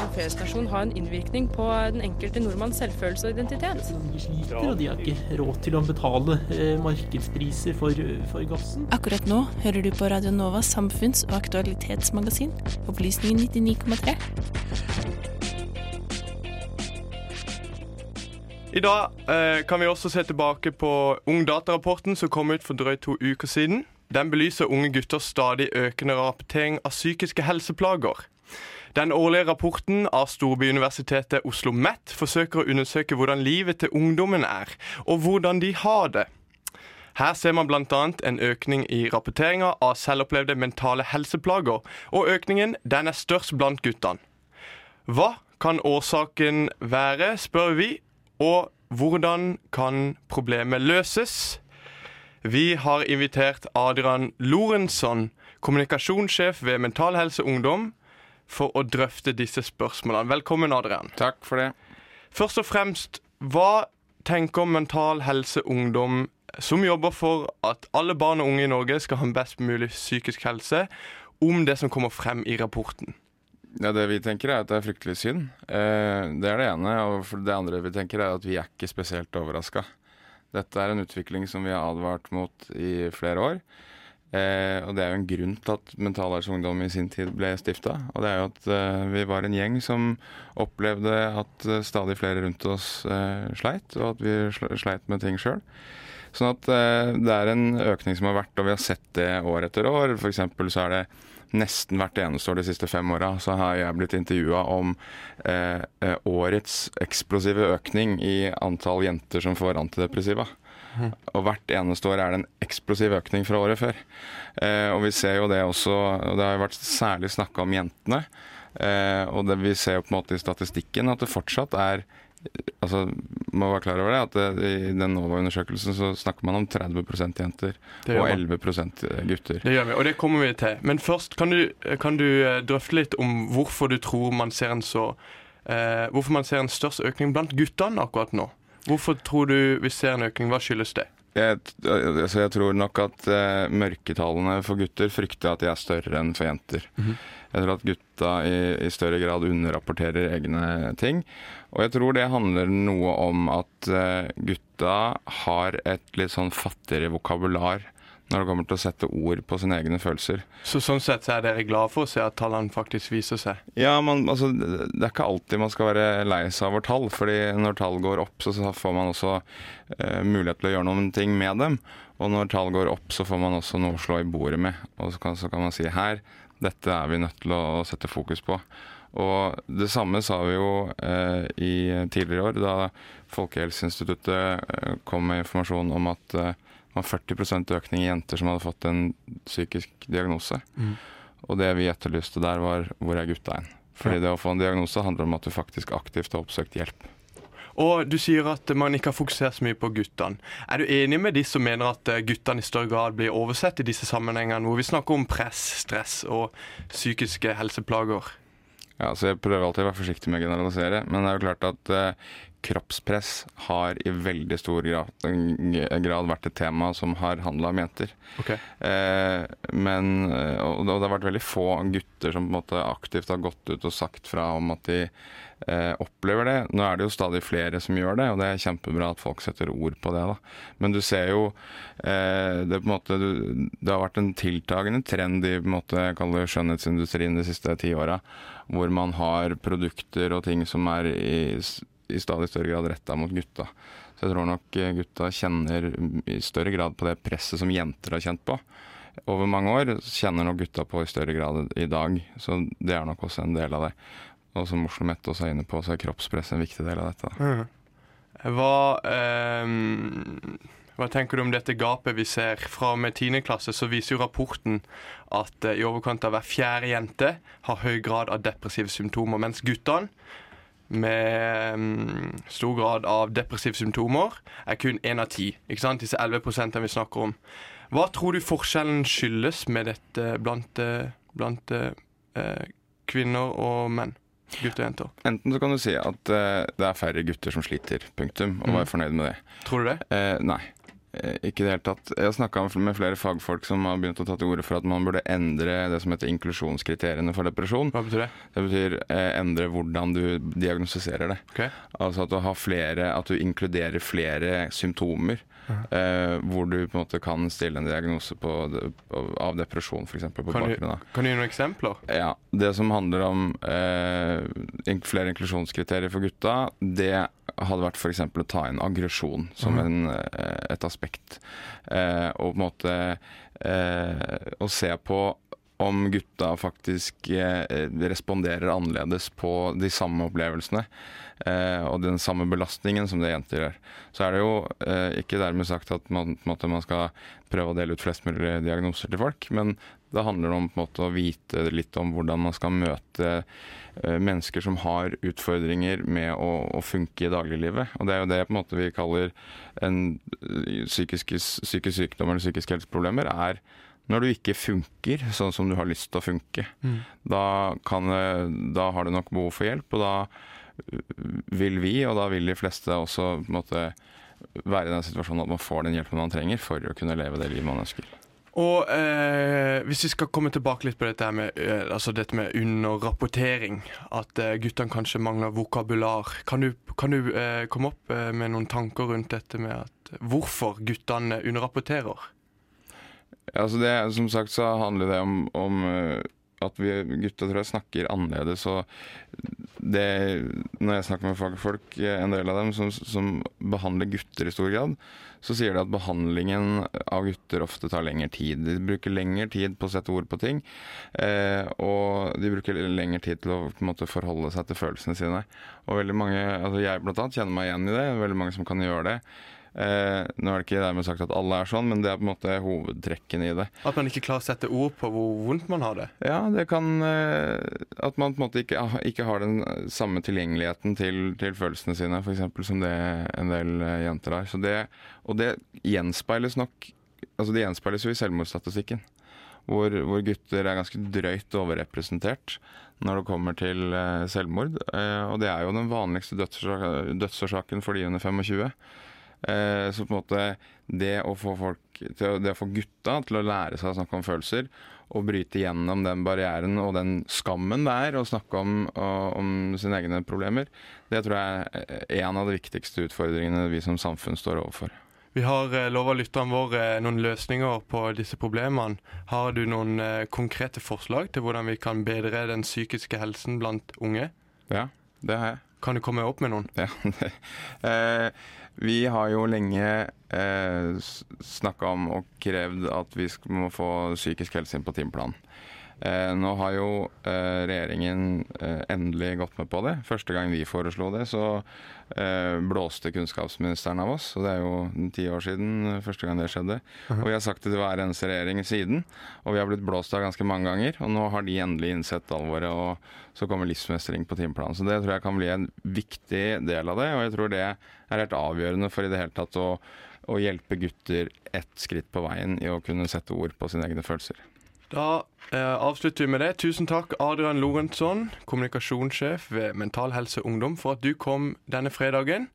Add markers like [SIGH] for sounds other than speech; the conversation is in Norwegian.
en feriestasjon ha en innvirkning på den enkelte nordmanns selvfølelse og identitet? De sliter, og de har ikke råd til å betale eh, markedspriser for, for gassen. Akkurat nå hører du på Radio Novas samfunns- og aktualitetsmagasin, Opplysningen 99,3. I dag eh, kan vi også se tilbake på Ungdata-rapporten som kom ut for drøyt to uker siden. Den belyser unge gutters stadig økende rapportering av psykiske helseplager. Den årlige rapporten av storbyuniversitetet Oslo MET forsøker å undersøke hvordan livet til ungdommen er, og hvordan de har det. Her ser man bl.a. en økning i rapporteringa av selvopplevde mentale helseplager, og økningen den er størst blant guttene. Hva kan årsaken være, spør vi, og hvordan kan problemet løses? Vi har invitert Adrian Lorenzon, kommunikasjonssjef ved Mental Helse Ungdom, for å drøfte disse spørsmålene. Velkommen, Adrian. Takk for det. Først og fremst, hva tenker Mental Helse Ungdom, som jobber for at alle barn og unge i Norge skal ha en best mulig psykisk helse, om det som kommer frem i rapporten? Ja, Det vi tenker er at det er fryktelig synd. Eh, det er det ene. Og det andre vi tenker er at vi er ikke spesielt overraska. Dette er en utvikling som vi har advart mot i flere år. Eh, og det er jo en grunn til at Mental Ungdom i sin tid ble stifta. Og det er jo at eh, vi var en gjeng som opplevde at eh, stadig flere rundt oss eh, sleit, og at vi sleit med ting sjøl. Sånn at eh, det er en økning som har vært, og vi har sett det år etter år. For så er det nesten hvert eneste år de siste fem åra så har jeg blitt intervjua om eh, årets eksplosive økning i antall jenter som får antidepressiva. Og hvert eneste år er det en eksplosiv økning fra året før. Eh, og vi ser jo det også, og det har jo vært særlig snakka om jentene. Eh, og det vi ser jo på en måte i statistikken at det fortsatt er altså, må være klar over det, at det, I den NOVA-undersøkelsen så snakker man om 30% jenter og 11% gutter. Det gjør vi, og det kommer vi til. Men først kan du, kan du eh, drøfte litt om hvorfor du tror man ser en så eh, Hvorfor man ser en størst økning blant guttene akkurat nå? Hvorfor tror du vi ser en økning? Hva skyldes det? Jeg, altså jeg tror nok at uh, mørketallene for gutter frykter at de er større enn for jenter. Mm -hmm. Jeg tror at gutta i, i, større grad underrapporterer egne ting. Og jeg tror det handler noe om at uh, gutta har et litt sånn fattigere vokabular når det kommer til å sette ord på sine egne følelser. Så Sånn sett så er dere glad for å se at tallene faktisk viser seg? Ja, man, altså, det er ikke alltid man skal være lei seg over tall. fordi når tall går opp, så, så får man også eh, mulighet til å gjøre noen ting med dem. Og når tall går opp, så får man også noe å slå i bordet med. Og så kan, så kan man si her, dette er vi nødt til å sette fokus på. Og det samme sa vi jo eh, i tidligere år, da Folkehelseinstituttet eh, kom med informasjon om at eh, var 40% økning i jenter som hadde fått en psykisk diagnose. Mm. Og det vi etterlyste der, var hvor er gutta hen? Fordi ja. det å få en diagnose handler om at du faktisk aktivt har oppsøkt hjelp. Og Du sier at man ikke har fokusert så mye på guttene. Er du enig med de som mener at eh, guttene i større grad blir oversett i disse sammenhengene, hvor vi snakker om press, stress og psykiske helseplager? Ja, så Jeg prøver alltid å være forsiktig med å generalisere, men det er jo klart at uh, kroppspress har i veldig stor grad, grad vært et tema som har handla om jenter. Okay. Eh, men, eh, og det har vært veldig få gutter som på en måte aktivt har gått ut og sagt fra om at de eh, opplever det. Nå er det jo stadig flere som gjør det, og det er kjempebra at folk setter ord på det. da. Men du ser jo eh, det, måte, det har vært en tiltagende trend i på en måte, skjønnhetsindustrien de siste ti åra, hvor man har produkter og ting som er i i stadig større grad retta mot gutta. Så jeg tror nok eh, gutta kjenner i større grad på det presset som jenter har kjent på. Over mange år kjenner nok gutta på i større grad i dag, så det er nok også en del av det. Og som Oslo Mette også er inne på, så er kroppspress en viktig del av dette. Mm. Hva, eh, hva, tenker du om dette gapet vi ser fra og med 10. klasse? Så viser jo rapporten at eh, i overkant av hver fjerde jente har høy grad av depressive symptomer, mens guttene med um, stor grad av depressive symptomer er kun én av ti. Ikke sant? Disse 11% vi snakker om. Hva tror du forskjellen skyldes med dette blant, eh, blant uh, kvinner og menn? Gutter og jenter. Enten så kan du si at uh, det er færre gutter som sliter, punktum, og mm. være fornøyd med det. Tror du det? Uh, nei. Eh, ikke i det hele tatt. Jeg har snakka med flere fagfolk som har begynt å ta til orde for at man burde endre det som heter inklusjonskriteriene for depresjon. Hva betyr det? Det betyr eh, endre hvordan du diagnostiserer det. Okay. Altså at du har flere At du inkluderer flere symptomer. eh, hvor du på en måte kan stille en diagnose på, på- av depresjon, f.eks. på Kan bakgrunn av kan du gi noen eksempler? ja, Det som handler om eh, flere inklusjonskriterier for gutta, det hadde vært f.eks. å ta inn aggresjon som en, eh, et aspekt. Eh, og på en måte eh, å se på om gutta faktisk eh, responderer annerledes på de samme opplevelsene eh, og den samme belastningen som det jenter gjør. Så er det jo eh, ikke dermed sagt at man, man skal prøve å dele ut flest mulig diagnoser til folk, men det handler om måte, å vite litt om hvordan man skal møte mennesker som har utfordringer med å, å funke i dagliglivet. Og det er jo det måte vi kaller en psykisk, psykisk sykdom eller psykiske helseproblemer. er når du ikke funker sånn som du har lyst til å funke. Da, kan, da har du nok behov for hjelp, og da vil vi, og da vil de fleste også måte være i den situasjonen at man får den hjelpen man trenger for å kunne leve det livet man ønsker. Og eh, hvis vi skal komme tilbake litt på dette med, eh, altså dette med underrapportering, at eh, guttene kanskje mangler vokabular, kan du, kan du eh, komme opp eh, med noen tanker rundt dette med at hvorfor guttene underrapporterer? Altså det, som sagt så handler det om, om eh, at vi gutter tror jeg snakker annerledes. Og det, når jeg snakker med fagfolk, eh, en del av dem som, som behandler gutter i stor grad, så sier de at behandlingen av gutter ofte tar lengre tid. De bruker lengre tid på å sette ord på ting. Eh, og de bruker lengre tid til å måte, forholde seg til følelsene sine. Og veldig mange, altså jeg blant annet kjenner meg igjen i det. Veldig mange som kan gjøre det. Eh, nå er det ikke dermed sagt at alle er sånn, men det er på en måte hovedtrekkene i det. At man ikke klarer å sette ord på hvor vondt man har det? Ja, det kan eh, At man på en måte ikke, ikke har den samme tilgjengeligheten til, til følelsene sine, f.eks. som det en del eh, jenter har. Det, og det gjenspeiles nok Altså det gjenspeiles jo i selvmordsstatistikken. Hvor, hvor gutter er ganske drøyt overrepresentert når det kommer til eh, selvmord. Eh, og det er jo den vanligste dødsårsa- dødsårsaken for de under 25. Eh, så på en måte det å få folk til, det å få gutta til å lære seg å snakke om følelser, og bryte gjennom den barrieren og den skammen det er å snakke om, om sine egne problemer, det tror jeg er en av de viktigste utfordringene vi som samfunn står overfor. Vi har eh, lova lytterne våre eh, noen løsninger på disse problemene. Har du noen konkrete forslag til hvordan vi kan bedre den psykiske helsen blant unge? Ja, det har jeg. Kan du komme opp med noen? Ja, [LAUGHS] det. Eh, vi har jo lenge eh, snakka om og krevd at vi må få psykisk helse inn på timeplanen. Eh, nå har jo eh, regjeringen eh, endelig gått med på det. Første gang vi foreslo det, så eh, blåste kunnskapsministeren av oss. Og det er jo ti år siden eh, første gang det skjedde. Og vi har sagt det til hver eneste regjering siden. Og vi har blitt blåst av ganske mange ganger. Og nå har de endelig innsett alvoret, og så kommer livsmestring på timeplanen. Så det tror jeg kan bli en viktig del av det, og jeg tror det er helt avgjørende for i det hele tatt å, å hjelpe gutter ett skritt på veien i å kunne sette ord på sine egne følelser. Da eh, avslutter vi med det. Tusen takk, Adrian Lorentzon, kommunikasjonssjef ved Mental Helse Ungdom, for at du kom denne fredagen.